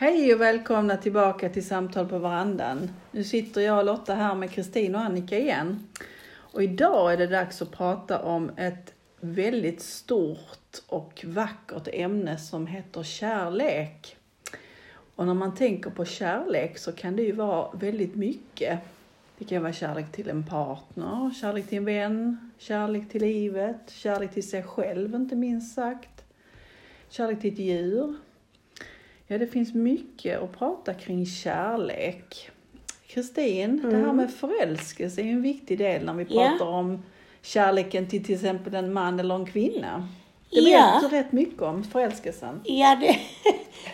Hej och välkomna tillbaka till Samtal på verandan. Nu sitter jag och Lotta här med Kristin och Annika igen. Och idag är det dags att prata om ett väldigt stort och vackert ämne som heter kärlek. Och när man tänker på kärlek så kan det ju vara väldigt mycket. Det kan vara kärlek till en partner, kärlek till en vän, kärlek till livet, kärlek till sig själv inte minst sagt, kärlek till ett djur. Ja, det finns mycket att prata kring kärlek. Kristin, mm. det här mm. med förälskelse är en viktig del när vi pratar ja. om kärleken till till exempel en man eller en kvinna. Det ja. du rätt mycket om förälskelsen. Ja, det,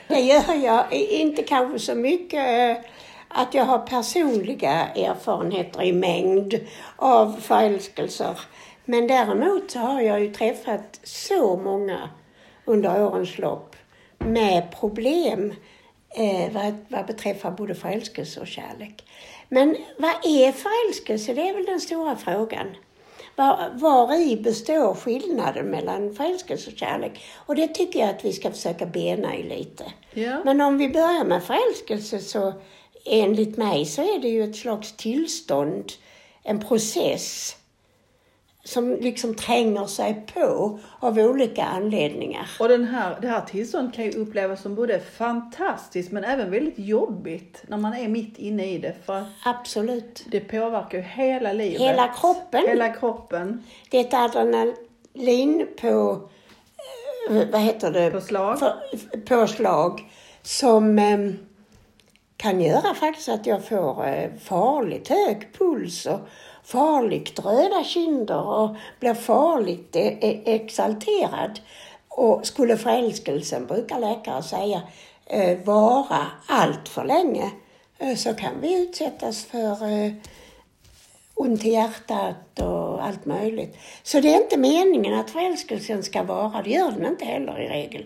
det gör jag. Inte kanske så mycket eh, att jag har personliga erfarenheter i mängd av förälskelser. Men däremot så har jag ju träffat så många under årens lopp med problem eh, vad, vad beträffar både förälskelse och kärlek. Men vad är förälskelse? Det är väl den stora frågan. Var, var i består skillnaden mellan förälskelse och kärlek? Och det tycker jag att vi ska försöka bena i lite. Ja. Men om vi börjar med förälskelse så enligt mig så är det ju ett slags tillstånd, en process som liksom tränger sig på av olika anledningar. Och den här, det här tillståndet kan ju upplevas som både fantastiskt men även väldigt jobbigt när man är mitt inne i det. För Absolut. Det påverkar ju hela livet. Hela kroppen. Hela kroppen. Det är ett adrenalin på, eh, vad heter det? Påslag. påslag som eh, kan göra faktiskt att jag får eh, farligt hög puls och farligt röda kinder och blir farligt e-, e-, exalterad. Och skulle förälskelsen, brukar läkare säga, eh, vara allt för länge eh, så kan vi utsättas för eh, ont i hjärtat och allt möjligt. Så det är inte meningen att förälskelsen ska vara, det gör den inte heller i regel.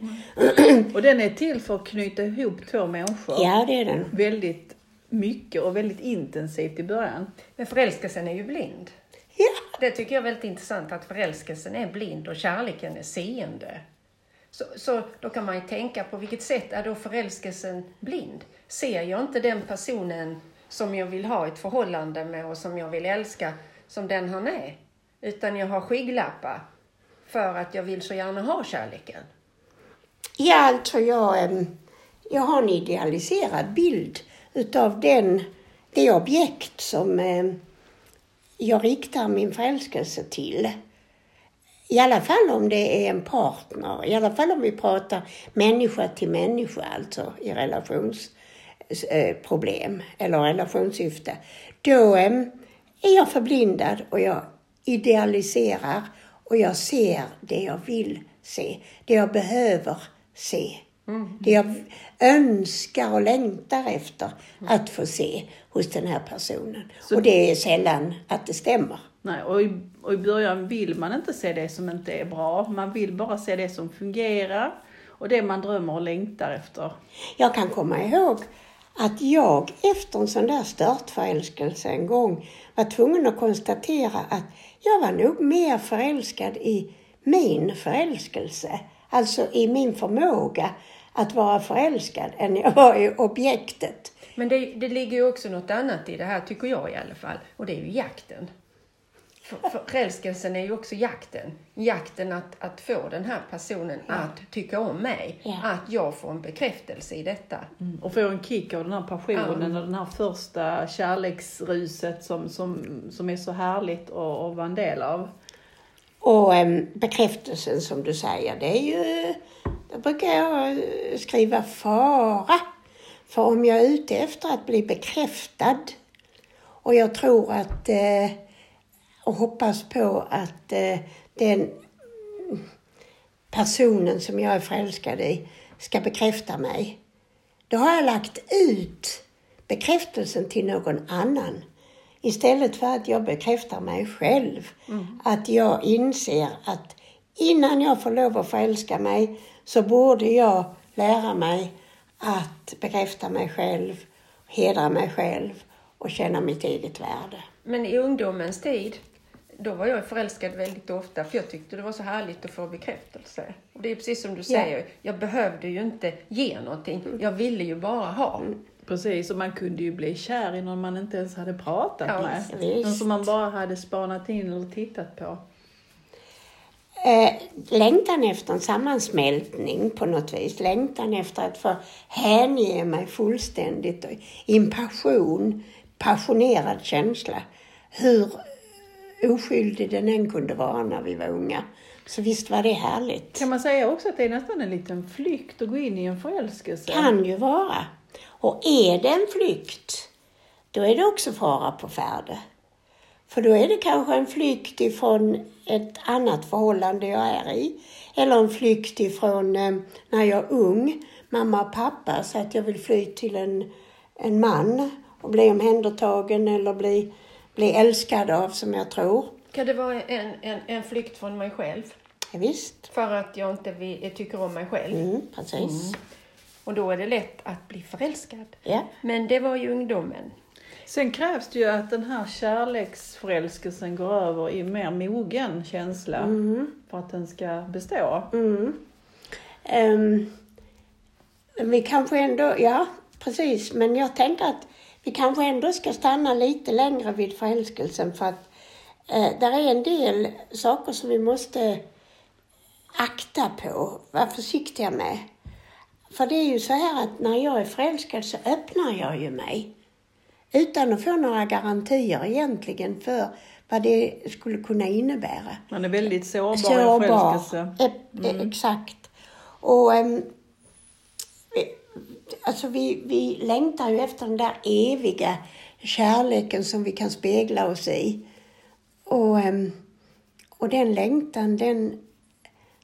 Mm. Och den är till för att knyta ihop två människor. Ja, det är den. Väldigt mycket och väldigt intensivt i början. Men förälskelsen är ju blind. Ja. Det tycker jag är väldigt intressant, att förälskelsen är blind och kärleken är seende. Så, så då kan man ju tänka på vilket sätt är då förälskelsen blind? Ser jag inte den personen som jag vill ha ett förhållande med och som jag vill älska som den han är? Utan jag har skygglappar för att jag vill så gärna ha kärleken. Ja, alltså jag, jag har en idealiserad bild utav den, det objekt som eh, jag riktar min förälskelse till. I alla fall om det är en partner, i alla fall om vi pratar människa till människa, alltså i relationsproblem eh, eller relationssyfte. Då eh, är jag förblindad och jag idealiserar och jag ser det jag vill se, det jag behöver se. Mm. Det jag önskar och längtar efter att få se hos den här personen. Så, och det är sällan att det stämmer. Nej, och i, och i början vill man inte se det som inte är bra. Man vill bara se det som fungerar och det man drömmer och längtar efter. Jag kan komma ihåg att jag efter en sån där störtförälskelse en gång var tvungen att konstatera att jag var nog mer förälskad i min förälskelse. Alltså i min förmåga att vara förälskad än jag var i objektet. Men det, det ligger ju också något annat i det här, tycker jag i alla fall, och det är ju jakten. För, förälskelsen är ju också jakten. Jakten att, att få den här personen ja. att tycka om mig. Ja. Att jag får en bekräftelse i detta. Mm. Och få en kick av den här passionen mm. och den här första kärleksruset som, som, som är så härligt att, att vara en del av. Och um, bekräftelsen som du säger, det är ju då brukar jag skriva fara. För om jag är ute efter att bli bekräftad och jag tror att eh, och hoppas på att eh, den personen som jag är förälskad i ska bekräfta mig. Då har jag lagt ut bekräftelsen till någon annan. Istället för att jag bekräftar mig själv. Mm. Att jag inser att innan jag får lov att förälska mig så borde jag lära mig att bekräfta mig själv, hedra mig själv och känna mitt eget värde. Men i ungdomens tid, då var jag förälskad väldigt ofta för jag tyckte det var så härligt att få bekräftelse. Och det är precis som du säger, jag behövde ju inte ge någonting. Jag ville ju bara ha. Precis, och man kunde ju bli kär i någon man inte ens hade pratat Ja, med. visst. Någon som man bara hade spanat in eller tittat på. Eh, längtan efter en sammansmältning på något vis. Längtan efter att få hänge mig fullständigt i en passion, passionerad känsla. Hur oskyldig den än kunde vara när vi var unga. Så visst var det härligt. Kan man säga också att det är nästan en liten flykt att gå in i en förälskelse? Kan ju vara. Och är det en flykt, då är det också fara på färde. För då är det kanske en flykt ifrån ett annat förhållande jag är i. Eller en flykt ifrån eh, när jag är ung, mamma och pappa, så att jag vill fly till en, en man och bli omhändertagen eller bli, bli älskad av, som jag tror. Kan det vara en, en, en flykt från mig själv? Ja, visst. För att jag inte vill, tycker om mig själv. Mm, precis. Och då är det lätt att bli förälskad. Ja. Men det var ju ungdomen. Sen krävs det ju att den här kärleksförälskelsen går över i mer mogen känsla för att den ska bestå. Mm. Ehm, vi kanske ändå, ja precis, men jag tänker att vi kanske ändå ska stanna lite längre vid förälskelsen för att eh, där är en del saker som vi måste akta på, vara försiktiga med. För det är ju så här att när jag är förälskad så öppnar jag ju mig. Utan att få några garantier egentligen för vad det skulle kunna innebära. Man är väldigt sårbar, i Sårbar. förälskelse. E- Exakt. Och um, alltså vi, vi längtar ju efter den där eviga kärleken som vi kan spegla oss i. Och, ehm, och den längtan, den,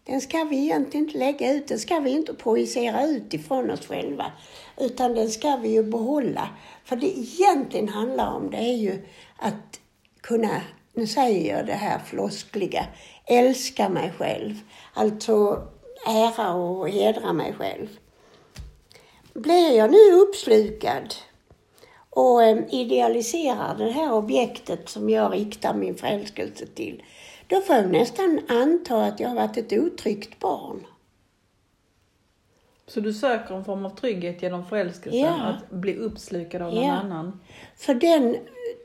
den ska vi egentligen inte lägga ut, den ska vi inte projicera ut ifrån oss själva. Utan den ska vi ju behålla. För det egentligen handlar om det är ju att kunna, nu säger jag det här floskliga, älska mig själv. Alltså ära och hedra mig själv. Blir jag nu uppslukad och eh, idealiserar det här objektet som jag riktar min förälskelse till, då får jag nästan anta att jag har varit ett otryggt barn. Så du söker en form av trygghet genom förälskelsen, Ja. att bli uppslukad av någon Ja. annan. För den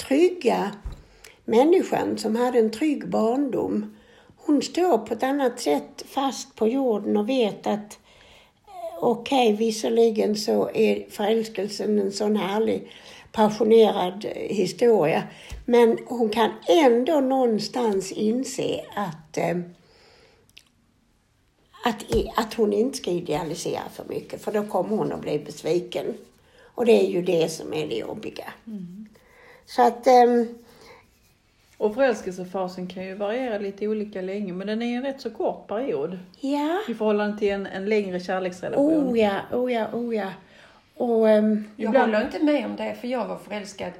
trygga människan som hade en trygg barndom, hon står på ett annat sätt fast på jorden och vet att eh, okej, visserligen så är förälskelsen en sån härlig passionerad historia, men hon kan ändå någonstans inse att eh, att, att hon inte ska idealisera för mycket, för då kommer hon att bli besviken. Och det är ju det som är det jobbiga. Så att, ehm, Och förälskelsefasen kan ju variera lite olika länge, men den är en rätt så kort period ja. i förhållande till en, en längre kärleksrelation. Oh ja, oh ja, oh ja. Och ehm, Jag Ibland- håller inte med om det, för jag var förälskad,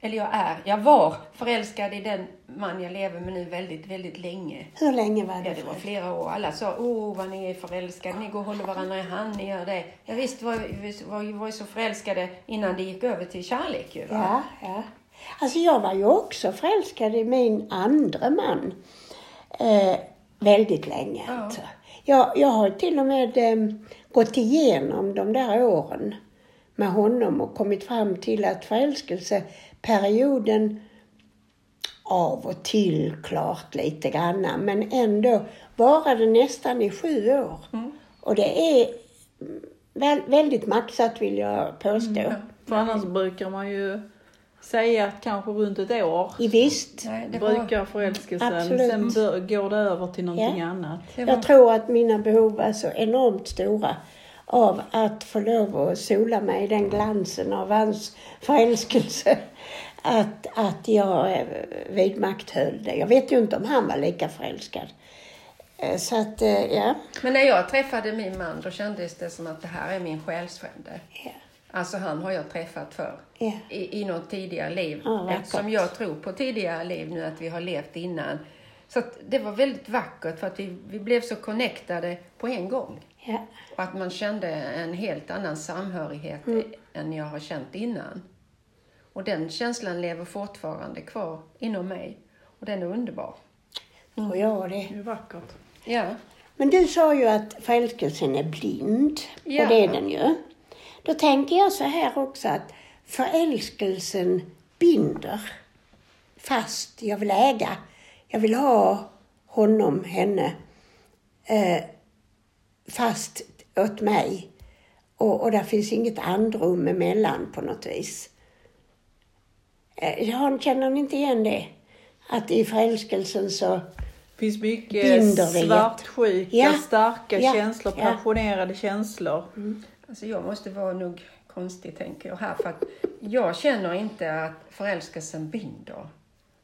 eller jag är, jag var förälskad i den man jag lever med nu väldigt, väldigt länge. hur länge var det? Ja, det var flera år. Alla sa, åh vad ni är förälskade, ni går och håller varandra i hand, ni gör det. Ja, visst var vi var, var ju så förälskade innan det gick över till kärlek ju. Va? Ja, ja. Alltså jag var ju också förälskad i min andra man. Eh, väldigt länge Ja. alltså. Jag, jag har till och med eh, gått igenom de där åren med honom och kommit fram till att förälskelseperioden av och till klart lite granna, men ändå varade nästan i sju år. Och det är mm, väl, väldigt maxat vill jag påstå. För annars brukar man ju säga att kanske runt ett år I visst. Nej, det var, brukar förälskelsen, Absolut. sen går det över till någonting Ja. annat. var, Jag tror att mina behov var så enormt stora av att få lov att sola mig i den glansen av hans förälskelse. Att, att jag eh, vidmakthöll det. Jag vet ju inte om han var lika förälskad. Eh, Så att, eh, ja. Men när jag träffade min man, då kändes det som att det här är min själsfrände. Ja. Alltså han har jag träffat för Ja. i, i något tidigare liv. Ja, eftersom jag tror på tidigare liv nu, att vi har levt innan. Så att det var väldigt vackert för att vi, vi blev så connectade på en gång. Ja. Och att man kände en helt annan samhörighet än jag har känt innan. Och den känslan lever fortfarande kvar inom mig. Och den är underbar. tror jag det. Det är vackert. Ja. Men du sa ju att förälskelsen är blind. Ja. Och det är den ju. Då tänker jag så här också att förälskelsen binder fast. Jag vill äga. Jag vill ha honom, henne. Eh, fast åt mig. Och, och där finns inget andrum emellan på något vis. Eh, jag känner ni inte igen det? Att i förälskelsen så... Det finns mycket svartsjuka, Ja, starka ja, känslor, ja. passionerade känslor. Alltså jag måste vara nog konstig tänker jag här för att jag känner inte att förälskelsen binder.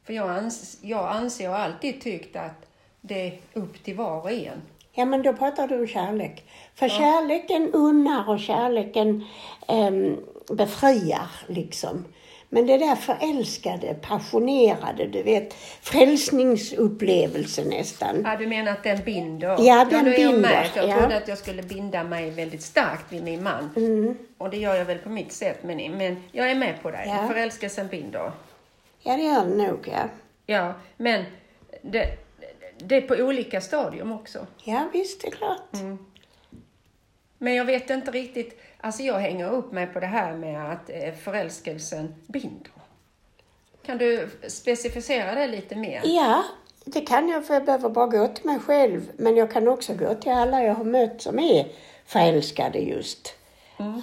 För jag, ans jag anser och alltid tyckt att det är upp till var och en. Ja, men då pratar du om kärlek. För kärleken unnar och kärleken ehm, befriar liksom. Men det där förälskade, passionerade, du vet, frälsningsupplevelse nästan. Ja, du menar att den binder? Ja, den jag binder, med. Jag ja. trodde att jag skulle binda mig väldigt starkt vid min man. Mm. Och det gör jag väl på mitt sätt, men, men jag är med på dig. Ja. Förälskelsen binder. Ja, det gör det nog, ja. Ja, men det, det är på olika stadium också. Ja, visst, det är klart. Men jag vet inte riktigt, alltså jag hänger upp mig på det här med att eh, förälskelsen binder. Kan du specificera det lite mer? Ja, det kan jag, för jag behöver bara gå till mig själv. Men jag kan också gå till alla jag har mött som är förälskade just.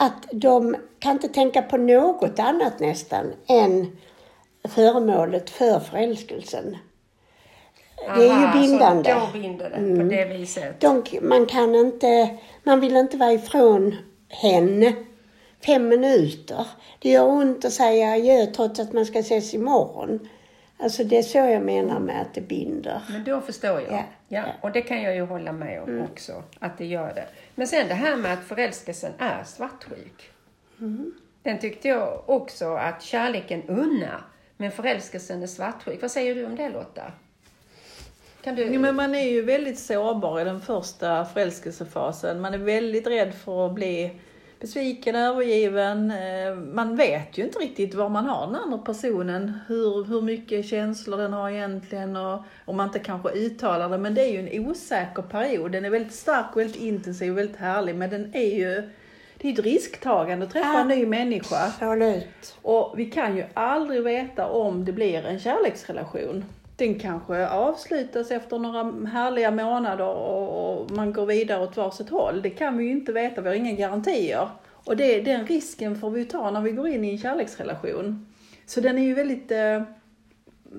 Att de kan inte tänka på något annat nästan än föremålet för förälskelsen. Det är Aha, ju bindande. Så då binder det på det viset. De, man kan inte, man vill inte vara ifrån henne fem minuter. Det gör ont att säga adjö trots att man ska ses imorgon. Alltså det är så jag menar med att det binder. Men då förstår jag. Ja, Ja, och det kan jag ju hålla med om också, att det gör det. Men sen det här med att förälskelsen är svartsjuk. Den tyckte jag också att kärleken unnar, men förälskelsen är svartsjuk. Vad säger du om det Lotta? Kan du... Jo, men man är ju väldigt sårbar i den första förälskelsefasen. Man är väldigt rädd för att bli besviken, övergiven. Eh, man vet ju inte riktigt var man har den andra personen. Hur, hur mycket känslor den har egentligen och om man inte kanske uttalar det. Men det är ju en osäker period. Den är väldigt stark, väldigt intensiv väldigt härlig. Men den är ju, det är ett risktagande att träffa Ja. en ny människa. Absolut. Och vi kan ju aldrig veta om det blir en kärleksrelation. Den kanske avslutas efter några härliga månader och man går vidare åt varsitt håll. Det kan vi ju inte veta, vi har inga garantier. Och det, den risken får vi ta när vi går in i en kärleksrelation. Så den är ju väldigt, eh,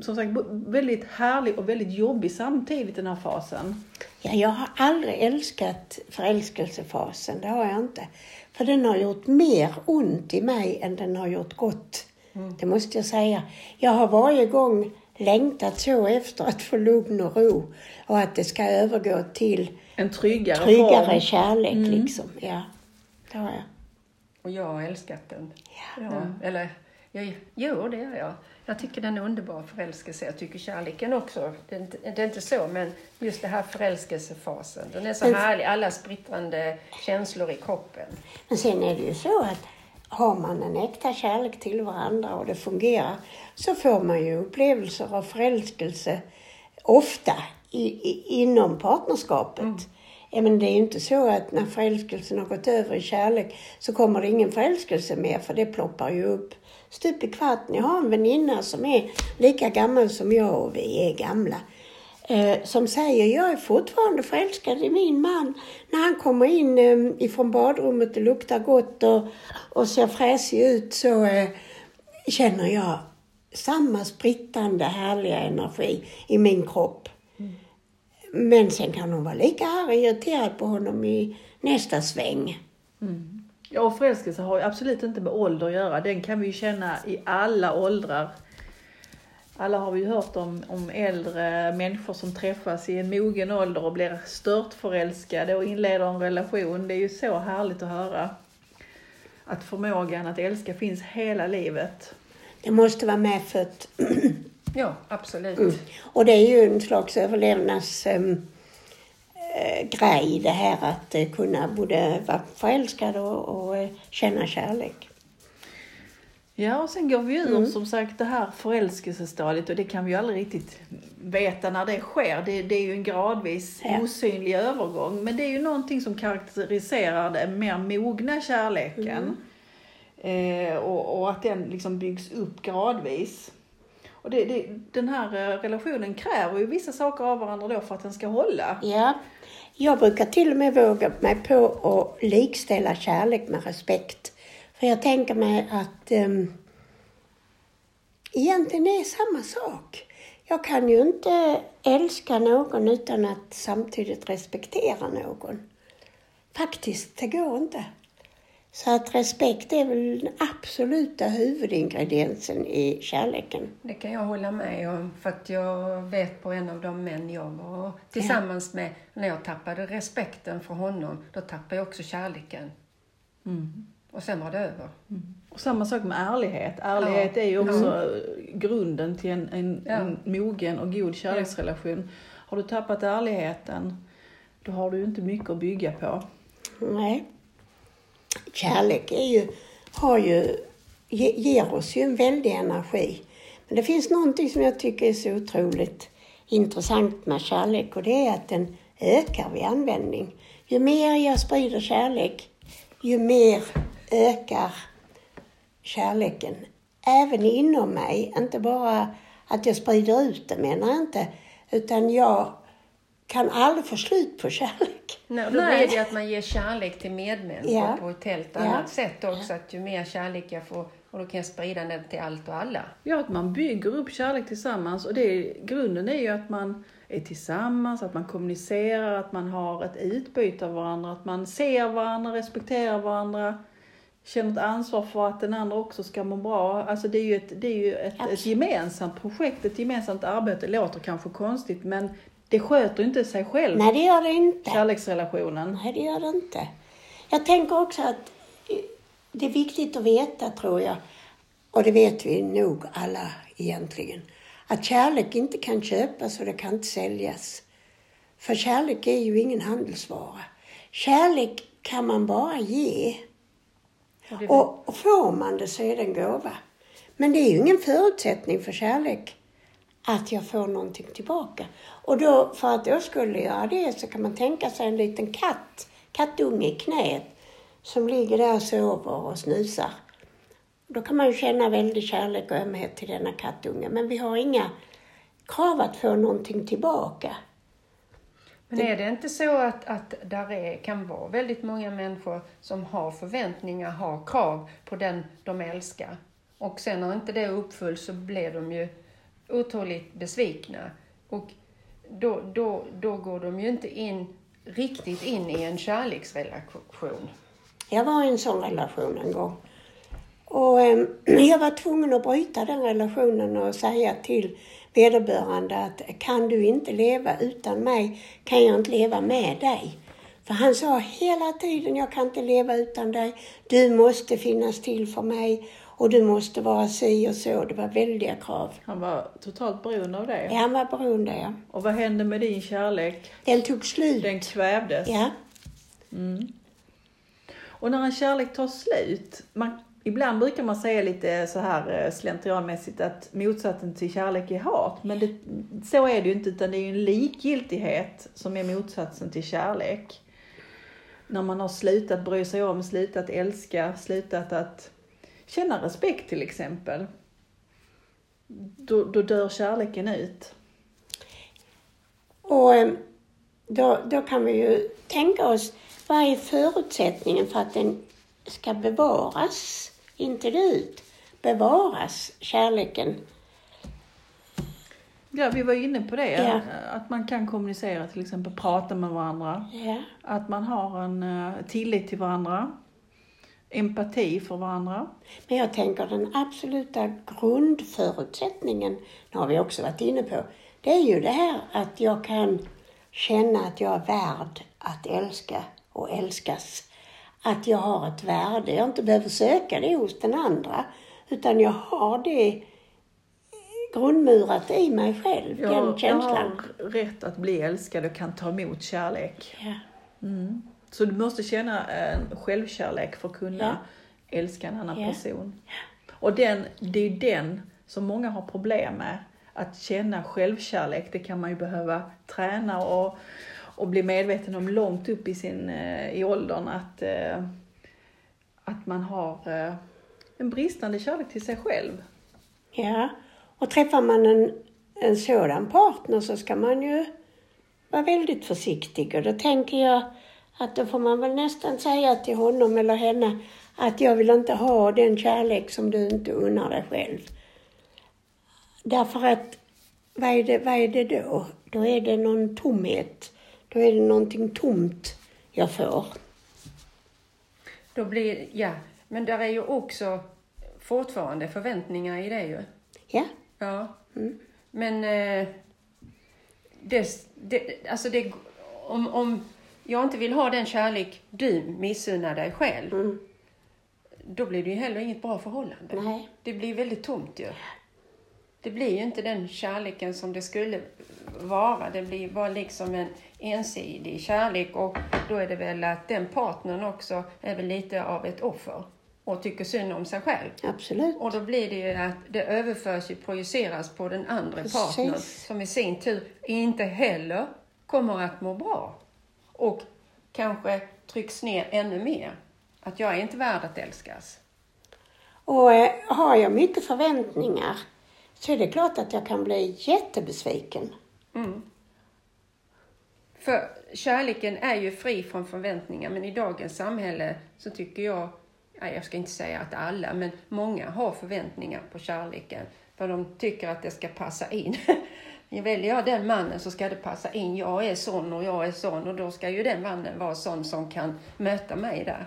som sagt, väldigt härlig och väldigt jobbig samtidigt den här fasen. Ja, jag har aldrig älskat förälskelsefasen, det har jag inte. För den har gjort mer ont i mig än den har gjort gott. Det måste jag säga. Jag har varje gång längtat så efter att få lugn och ro och att det ska övergå till En tryggare, tryggare form. kärlek liksom. Ja, det har jag. Och jag har älskat den. Ja. Ja, Eller, jag, jo, det gör jag. Jag tycker den är underbar förälskelse. Jag tycker kärleken också. Det är, inte, det är inte så, men just det här förälskelsefasen. Den är så Men- härlig. Alla sprittrande känslor i kroppen. Men sen är det ju så att har man en äkta kärlek till varandra och det fungerar så får man ju upplevelser av förälskelse ofta i, i, inom partnerskapet. Ja, men det är ju inte så att när förälskelsen har gått över i kärlek så kommer det ingen förälskelse mer för det ploppar ju upp stup i kvarten. Jag har en väninna som är lika gammal som jag och vi är gamla eh, som säger jag är fortfarande förälskad i min man. När han kommer in eh, ifrån badrummet och luktar gott och, och ser fräsig ut så eh, känner jag samma sprittande härliga energi i min kropp. Men sen kan hon vara lika arg och irriterad på honom i nästa sväng. Ja, och förälskelse har ju absolut inte med ålder att göra. Den kan vi ju känna i alla åldrar. Alla har vi ju hört om, om äldre människor som träffas i en mogen ålder och blir stört förälskade och inleder en relation. Det är ju så härligt att höra. Att förmågan att älska finns hela livet. Det måste vara medfött. Ja, absolut. Mm. Och det är ju en slags överlevnads eh, grej det här att eh, kunna både vara förälskad och, och eh, känna kärlek. Ja, och sen går vi ur Mm. som sagt det här förälskelsestadiet och det kan vi ju aldrig riktigt veta när det sker. Det, det är ju en gradvis Ja. osynlig övergång. Men det är ju någonting som karaktäriserar den mer mogna kärleken. Mm. Eh, och, och att den liksom byggs upp gradvis. Och det, det, den här eh, relationen kräver ju vissa saker av varandra då för att den ska hålla. Ja, jag brukar till och med våga mig på att likställa kärlek med respekt. För jag tänker mig att um, egentligen det är samma sak. Jag kan ju inte älska någon utan att samtidigt respektera någon. Faktiskt, det går inte. Så att respekt är väl den absoluta huvudingrediensen i kärleken. Det kan jag hålla med om, för att jag vet på en av de män jag var tillsammans med, när jag tappade respekten för honom, då tappade jag också kärleken. Och sen var det över. Och samma sak med ärlighet. Ärlighet är ju också grunden till en, en, Ja. en mogen och god kärleksrelation. Har du tappat ärligheten, då har du inte mycket att bygga på. Nej. Kärlek är ju, har ju, ger oss ju en väldig energi. Men det finns någonting som jag tycker är så otroligt intressant med kärlek och det är att den ökar vid användning. Ju mer jag sprider kärlek, ju mer ökar kärleken. Även inom mig, inte bara att jag sprider ut det menar jag inte, utan jag kan aldrig få slut på kärlek. Nej, och då Nej. blir det att man ger kärlek till medmänniskor Ja. på ett helt Ja. annat sätt också. Att ju mer kärlek jag får, och då kan jag sprida den till allt och alla. Ja, att man bygger upp kärlek tillsammans och det, grunden är ju att man är tillsammans, att man kommunicerar, att man har ett utbyte av varandra, att man ser varandra, respekterar varandra, känner ett ansvar för att den andra också ska må bra. Alltså det är ju ett, det är ju ett, ett gemensamt projekt, ett gemensamt arbete. Det låter kanske konstigt men det sköter inte sig själv, Nej, det gör det inte. kärleksrelationen. Nej, det gör det inte. Jag tänker också att eh, det är viktigt att veta, tror jag, och det vet vi nog alla egentligen, att kärlek inte kan köpas och det kan inte säljas. För kärlek är ju ingen handelsvara. Kärlek kan man bara ge. Och och får man det så är det en gåva. Men det är ju ingen förutsättning för kärlek att jag får någonting tillbaka. Och då, för att jag skulle göra det så kan man tänka sig en liten katt, kattunge i knät, som ligger där och sover och snusar. Då kan man ju känna väldig kärlek och ömhet till denna kattunge, men vi har inga krav att få någonting tillbaka. Men är det inte så att, att där är, kan vara väldigt många människor som har förväntningar, har krav på den de älskar. Och sen när inte det uppfylls så blir de ju otroligt besvikna. Och då, då, då går de ju inte in riktigt in i en kärleksrelation. Jag var i en sån relation en gång. Och eh, jag var tvungen att bryta den relationen och säga till vederbörande att kan du inte leva utan mig kan jag inte leva med dig. För han sa hela tiden, jag kan inte leva utan dig. Du måste finnas till för mig och du måste vara si och så. Det var väldiga krav. Han var totalt beroende av det. Ja, han var beroende, ja. Och vad hände med din kärlek? Den tog slut. Den kvävdes. Ja. Och när en kärlek tar slut, man, ibland brukar man säga lite så här eh, slentrianmässigt att motsatsen till kärlek är hat. Men det, så är det ju inte, utan det är ju en likgiltighet som är motsatsen till kärlek. När man har slutat bry sig om, slutat älska, slutat att känna respekt till exempel. Då, då dör kärleken ut. Och eh, då, då kan vi ju tänka oss, vad är förutsättningen för att den ska bevaras, inte dö ut, bevaras, kärleken? Ja, vi var inne på det. Ja. Att man kan kommunicera, till exempel prata med varandra. Ja. Att man har en eh, tillit till varandra. Empati för varandra. Men jag tänker den absoluta grundförutsättningen, det har vi också varit inne på, det är ju det här att jag kan känna att jag är värd att älska och älskas. Att jag har ett värde, jag inte behöver söka det hos den andra, utan jag har det grundmurat i mig själv, den Jag, jag känslan. har rätt att bli älskad och kan ta emot kärlek. Ja. Mm. Så du måste känna en självkärlek för att kunna Ja. älska en annan Ja. person. Och den, det är den som många har problem med. Att känna självkärlek, det kan man ju behöva träna och, och bli medveten om långt upp i, sin, eh, i åldern. Att, eh, att man har eh, en bristande kärlek till sig själv. Ja, och träffar man en, en sådan partner så ska man ju vara väldigt försiktig. Och då tänker jag att då får man väl nästan säga till honom eller henne att jag vill inte ha den kärlek som du inte unnar dig själv. Därför att, vad är det, vad är det då? Då är det någon tomhet. Då är det någonting tomt jag får. Då blir, ja, men där är ju också fortfarande förväntningar i det ju. Ja, Ja. Men eh, det, det, alltså det, om, om jag inte vill ha den kärlek du missunnar dig själv, då blir det ju heller inget bra förhållande. nej. Det blir väldigt tomt ju. Det blir ju inte den kärleken som det skulle vara. Det blir bara liksom en ensidig kärlek och då är det väl att den partnern också är väl lite av ett offer och tycker synd om sig själv. Absolut. Och då blir det ju att det överförs och projiceras på den andra Precis. partnern som i sin tur inte heller kommer att må bra. Och kanske trycks ner ännu mer. Att jag är inte värd att älskas. Och eh, har jag mycket förväntningar så är det klart att jag kan bli jättebesviken. För kärleken är ju fri från förväntningar men i dagens samhälle så tycker jag, ja, jag ska inte säga att alla, men många har förväntningar på kärleken. För de tycker att det ska passa in. Väljer jag den mannen så ska det passa in. Jag är sån och jag är sån och då ska ju den mannen vara sån som kan möta mig där.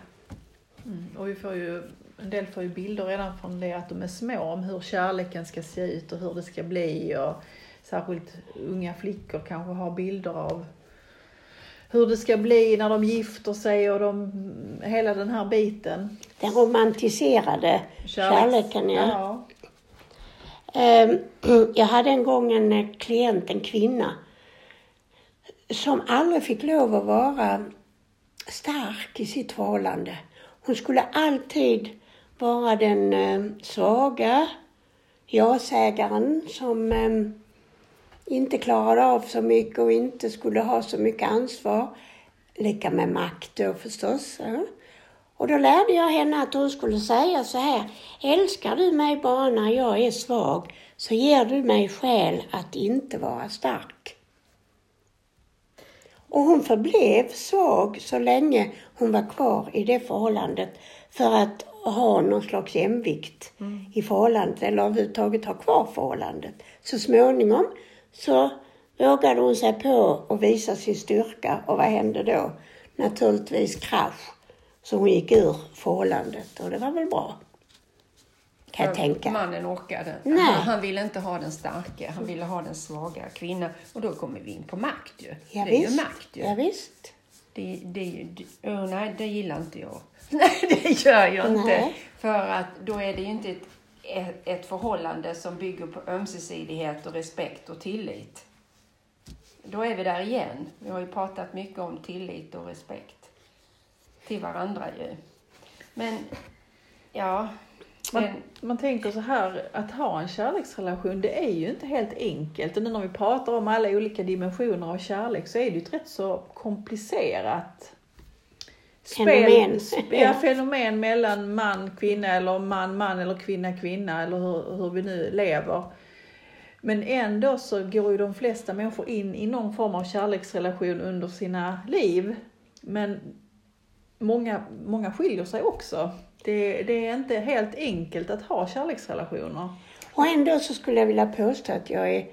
Och vi får ju, en del får ju bilder redan från det att de är små om hur kärleken ska se ut och hur det ska bli. Och särskilt unga flickor kanske har bilder av hur det ska bli när de gifter sig och de, hela den här biten. Den romantiserade kärleken, ja. ja. Ehm, jag hade en gång en eh, klient, en kvinna, som aldrig fick lov att vara stark i sitt förhållande. Hon skulle alltid vara den ehm, svaga ja-sägaren som ehm, inte klarade av så mycket och inte skulle ha så mycket ansvar. Lika med makt då förstås. Ja. Och då lärde jag henne att hon skulle säga så här. Älskar du mig bara när jag är svag så ger du mig skäl att inte vara stark. Och hon förblev svag så länge hon var kvar i det förhållandet för att ha någon slags jämvikt i förhållandet eller överhuvudtaget ha kvar förhållandet. Så småningom så vågade hon sig på att visa sin styrka och vad hände då? Naturligtvis krasch. Så hon gick ur förhållandet och det var väl bra. Kan jag tänka. Mannen orkade. Nej. Han, han ville inte ha den starka, han ville ha den svaga kvinnan. Och då kommer vi in på makt ju. Ja, det är visst. ju makt ju. Ja, visst. Det, det, det, oh, nej, det gillar inte jag. Nej, det gör jag inte. Nej. För att då är det ju inte ett, ett, ett förhållande som bygger på ömsesidighet och respekt och tillit. Då är vi där igen. Vi har ju pratat mycket om tillit och respekt till varandra ju. Men, ja. Man, Men, man tänker så här, att ha en kärleksrelation, det är ju inte helt enkelt. Och nu när vi pratar om alla olika dimensioner av kärlek så är det ju ett rätt så komplicerat Fenomen. sp- ja, fenomen mellan man, kvinna eller man, man eller kvinna, kvinna eller hur, hur vi nu lever. Men ändå så går ju de flesta människor in i någon form av kärleksrelation under sina liv. Men många, många skiljer sig också. Det, det är inte helt enkelt att ha kärleksrelationer. Och ändå så skulle jag vilja påstå att jag är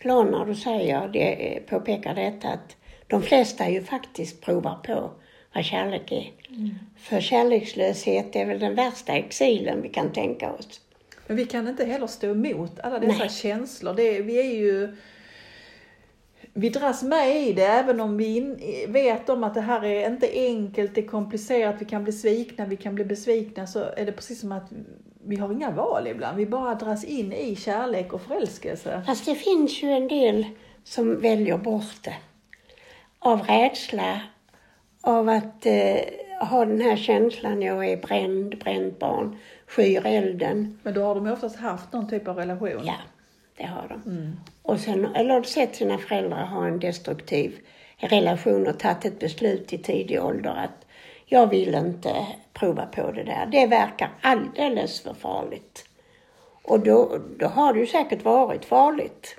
glad när du säger det, påpekar detta att de flesta ju faktiskt provar på vad kärlek är. För kärlekslöshet är väl den värsta exilen vi kan tänka oss. Men vi kan inte heller stå emot alla dessa Nej. känslor. Det, vi är ju... Vi dras med i det även om vi in, vet om att det här är inte enkelt, det är komplicerat, vi kan bli svikna, vi kan bli besvikna. Så är det precis som att vi har inga val ibland. Vi bara dras in i kärlek och förälskelse. Fast det finns ju en del som väljer bort det. Av rädsla, av att, eh, har den här känslan, jag är bränd, bränt barn, skyr elden. Men då har de oftast haft någon typ av relation. Ja, det har de. Mm. Och sen, eller sett sina föräldrar ha en destruktiv relation och tagit ett beslut i tidig ålder att jag vill inte prova på det där. Det verkar alldeles för farligt. Och då, då har det ju säkert varit farligt.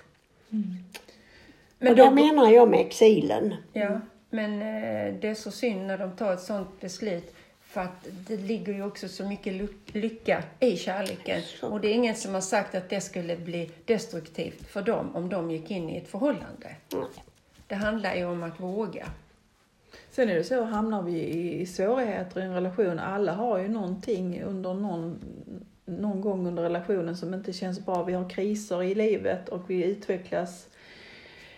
Men och det då- menar jag med exilen. Ja, men eh, det är så synd när de tar ett sådant beslut. För att det ligger ju också så mycket ly- lycka i kärleken. Så. Och det är ingen som har sagt att det skulle bli destruktivt för dem om de gick in i ett förhållande. Nej. Det handlar ju om att våga. Sen är det så, hamnar vi i, i svårigheter i en relation, alla har ju någonting under någon, någon gång under relationen som inte känns bra. Vi har kriser i livet och vi utvecklas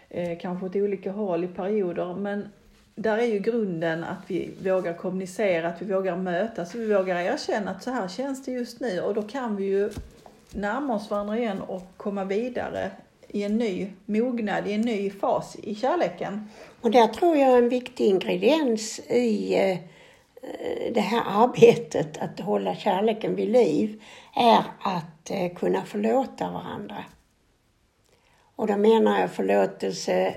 eh, kanske åt olika håll i perioder. Men där är ju grunden att vi vågar kommunicera, att vi vågar mötas, och vi vågar erkänna att så här känns det just nu och då kan vi ju närma oss varandra igen och komma vidare i en ny mognad, i en ny fas i kärleken. Och där tror jag en viktig ingrediens i eh, det här arbetet att hålla kärleken vid liv är att eh, kunna förlåta varandra. Och då menar jag förlåtelse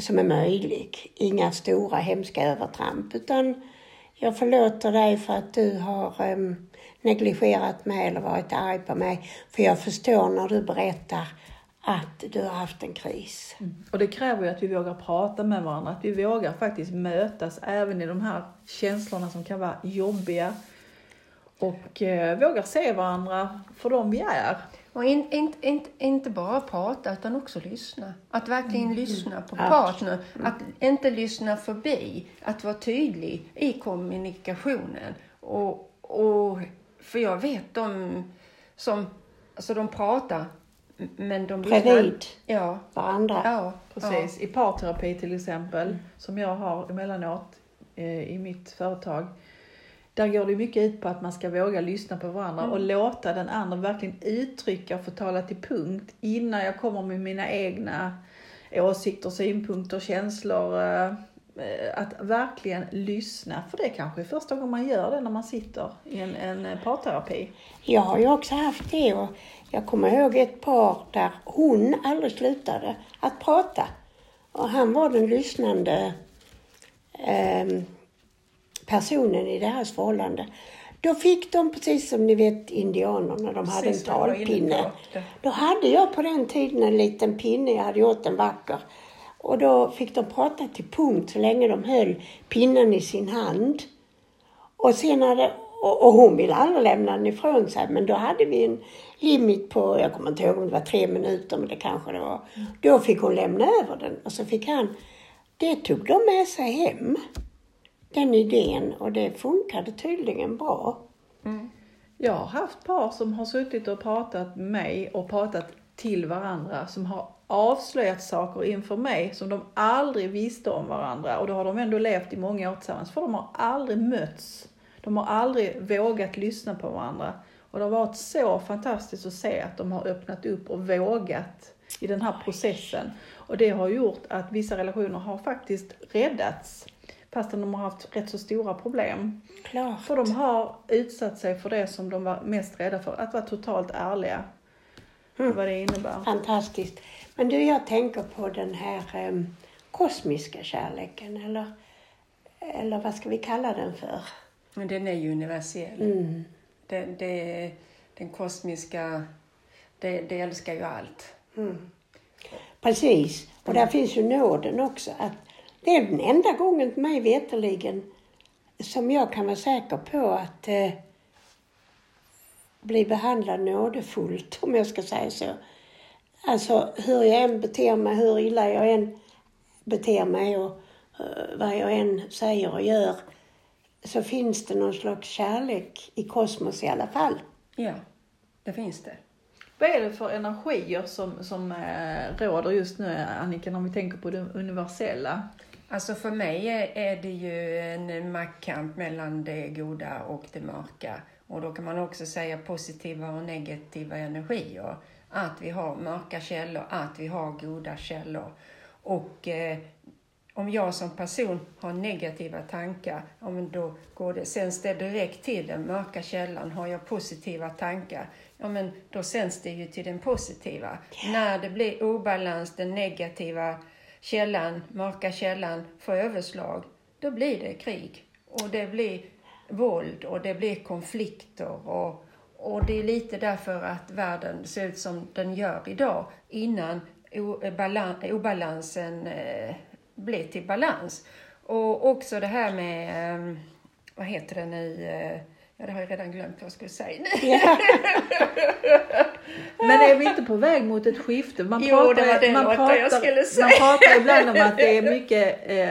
som är möjlig. Inga stora hemska övertramp utan jag förlåter dig för att du har um, negligerat mig eller varit arg på mig. För jag förstår när du berättar att du har haft en kris. Mm. Och det kräver ju att vi vågar prata med varandra, att vi vågar faktiskt mötas även i de här känslorna som kan vara jobbiga. Och eh, vågar se varandra för de vi är. Och in, in, in, inte bara prata utan också lyssna. Att verkligen lyssna på Ja. partnern. Att inte lyssna förbi. Att vara tydlig i kommunikationen. Och, och, för jag vet de som alltså de pratar men de lyssnar. Bredvid Ja. varandra. Ja, Precis. I parterapi till exempel, som jag har emellanåt eh, i mitt företag. Där går det mycket ut på att man ska våga lyssna på varandra och låta den andra verkligen uttrycka och få tala till punkt innan jag kommer med mina egna åsikter, synpunkter, känslor. eh, eh, Att verkligen lyssna, för det kanske är första gången man gör det när man sitter i en, en eh, parterapi. Jag har ju också haft det och jag kommer ihåg ett par där hon aldrig slutade att prata. Och han var den lyssnande ehm, personen i deras förhållande. Då fick de, precis som ni vet indianerna, de hade Precis en talpinne. Då hade jag på den tiden en liten pinne, jag hade gjort en vacker. Och då fick de prata till punkt så länge de höll pinnen i sin hand. Och sen hade, och, och hon ville aldrig lämna den ifrån sig, men då hade vi en limit på, jag kommer inte ihåg om det var tre minuter, men det kanske det var. Då fick hon lämna över den och så fick han, det tog de med sig hem, den idén, och det funkade tydligen bra. Jag har haft par som har suttit och pratat med mig och pratat till varandra som har avslöjat saker inför mig som de aldrig visste om varandra och då har de ändå levt i många år tillsammans för de har aldrig mötts. De har aldrig vågat lyssna på varandra och det har varit så fantastiskt att se att de har öppnat upp och vågat i den här processen. Och det har gjort att vissa relationer har faktiskt räddats fastän de har haft rätt så stora problem. Klart. För de har utsatt sig för det som de var mest rädda för, att vara totalt ärliga. Mm. Vad det innebär. Fantastiskt. Men du, jag tänker på den här em, kosmiska kärleken, eller, eller vad ska vi kalla den för? Men den är ju universell. Mm. Det, det, den kosmiska, det, det älskar ju allt. Precis. Och där finns ju nåden också. Att det är den enda gången mig veterligen som jag kan vara säker på att eh, bli behandlad nådefullt, om jag ska säga så. Alltså hur jag än beter mig, hur illa jag än beter mig och eh, vad jag än säger och gör, så finns det någon slags kärlek i kosmos i alla fall. Ja, det finns det. Vad är det för energier som, som eh, råder just nu, Annika, när vi tänker på det universella? Alltså för mig är, det ju en maktkamp mellan det goda och det mörka. Och då kan man också säga positiva och negativa energier. Att vi har mörka källor, att vi har goda källor. Och eh, om jag som person har negativa tankar, ja, men då går det, sänds det direkt till den mörka källan. Har jag positiva tankar, ja men då sänds det ju till den positiva. När det blir obalans, den negativa källan, mörka källan får överslag, då blir det krig. Och det blir våld och det blir konflikter. Och, och det är lite därför att världen ser ut som den gör idag, innan obalansen blir blev till balans. Och också det här med, ehm, vad heter det nu, eh, ja det har jag redan glömt vad jag skulle säga nu. Ja. Men är vi inte på väg mot ett skifte? Man Jo, det var det man låten jag skulle säga. Man pratar ibland om att det är mycket eh,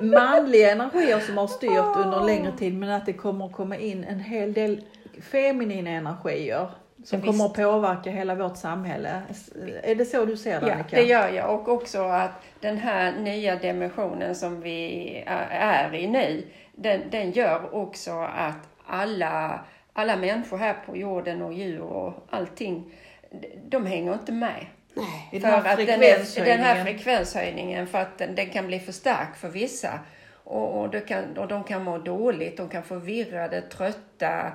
manliga energier som har styrt under en längre tid men att det kommer att komma in en hel del feminina energier som Ja, kommer att påverka hela vårt samhälle. Är det så du ser det Ja, Annika? det gör jag. Och också att den här nya dimensionen som vi är i nu, den, den gör också att alla, alla människor här på jorden och djur och allting, de hänger inte med. Nej. För att den, är, den här frekvenshöjningen. för att den, den kan bli för stark för vissa. Och, och, kan, och de kan må dåligt, de kan få virrade, trötta,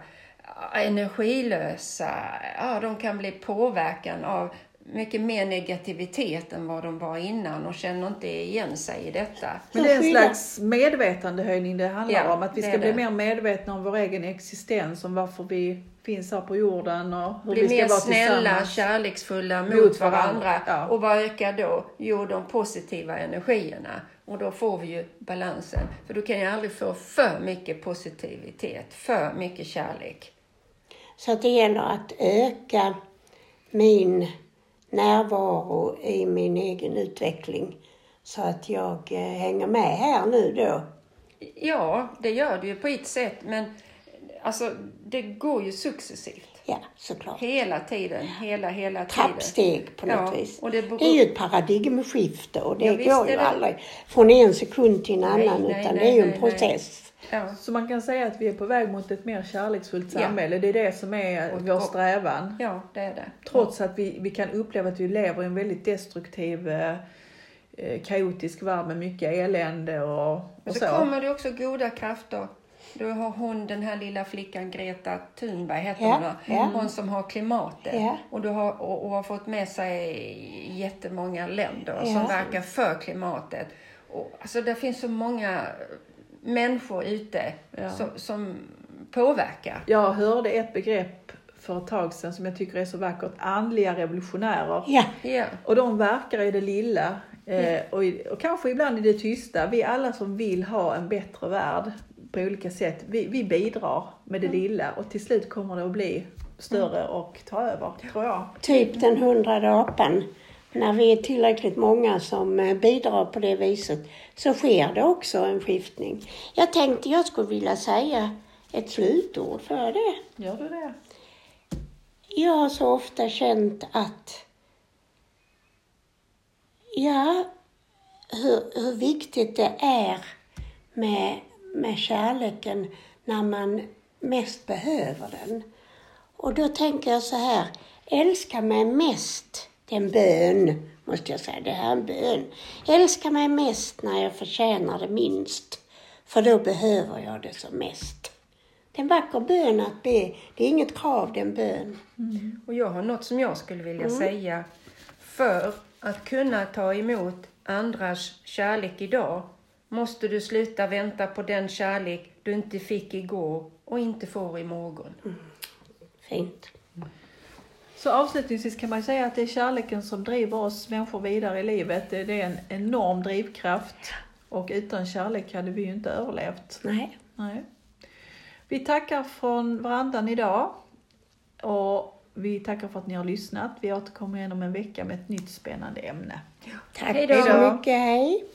energilösa. Ja, de kan bli påverkan av mycket mer negativitet än vad de var innan och känner inte igen sig i detta. Men det är en slags medvetandehöjning det handlar Ja, om. Att vi ska bli det. mer medvetna om vår egen existens, om varför vi finns här på jorden och hur Bli vi ska mer vara snälla, tillsammans. kärleksfulla mot, Mot varandra. varandra, ja. Och vad ökar då? Jo, de positiva energierna. Och då får vi ju balansen. För du kan ju aldrig få för mycket positivitet, för mycket kärlek. Så att det gäller att öka min närvaro i min egen utveckling. Så att jag eh, hänger med här nu då. Ja, det gör det ju på ett sätt, men alltså det går ju successivt. Ja, såklart. Hela tiden, hela, hela tiden. Trappsteg på något Ja, vis. och det beror- det är ju ett paradigmskifte och det Ja, går ju det. aldrig från en sekund till en annan nej, utan nej, det är ju en process. Ja. Så man kan säga att vi är på väg mot ett mer kärleksfullt Ja. samhälle. Det är det som är Och- vår och- strävan. ja, det är det. Trots att vi, vi kan uppleva att vi lever i en väldigt destruktiv, eh, eh, kaotisk värld med mycket elände och, och Men så så. kommer det också goda krafter. Du har hon, den här lilla flickan Greta Thunberg heter Ja, hon ja. Hon som har klimatet. Ja. Och, du har, och, och har fått med sig jättemånga länder Ja. som verkar för klimatet. Och, alltså det finns så många människor ute Ja. som, som påverkar. Jag hörde ett begrepp för ett tag sedan som jag tycker är så vackert. Andliga revolutionärer. Ja, Ja. Och de verkar i det lilla eh, och, i, och kanske ibland i det tysta. Vi alla som vill ha en bättre värld på olika sätt, vi, vi bidrar med det lilla och till slut kommer det att bli större och ta över, tror jag. typ den hundrade apan. När vi är tillräckligt många som eh, bidrar på det viset så sker det också en skiftning. Jag tänkte jag skulle vilja säga ett slutord för det. Gör du det? Jag har så ofta känt att, ja, hur, hur viktigt det är med, med kärleken när man mest behöver den. Och då tänker jag så här, älska mig mest, det är en bön, måste jag säga, det här är en bön. Älska mig mest när jag förtjänar det minst, för då behöver jag det som mest. Det är en vacker bön att be, det är inget krav, det är en bön. Och jag har något som jag skulle vilja säga. För att kunna ta emot andras kärlek idag måste du sluta vänta på den kärlek du inte fick igår och inte får imorgon. Fint. Så avslutningsvis kan man säga att det är kärleken som driver oss människor vidare i livet. Det är en enorm drivkraft och utan kärlek hade vi ju inte överlevt. Nej. Nej. Vi tackar från varandan idag och vi tackar för att ni har lyssnat. Vi återkommer igen om en vecka med ett nytt spännande ämne. Tack så mycket, hej.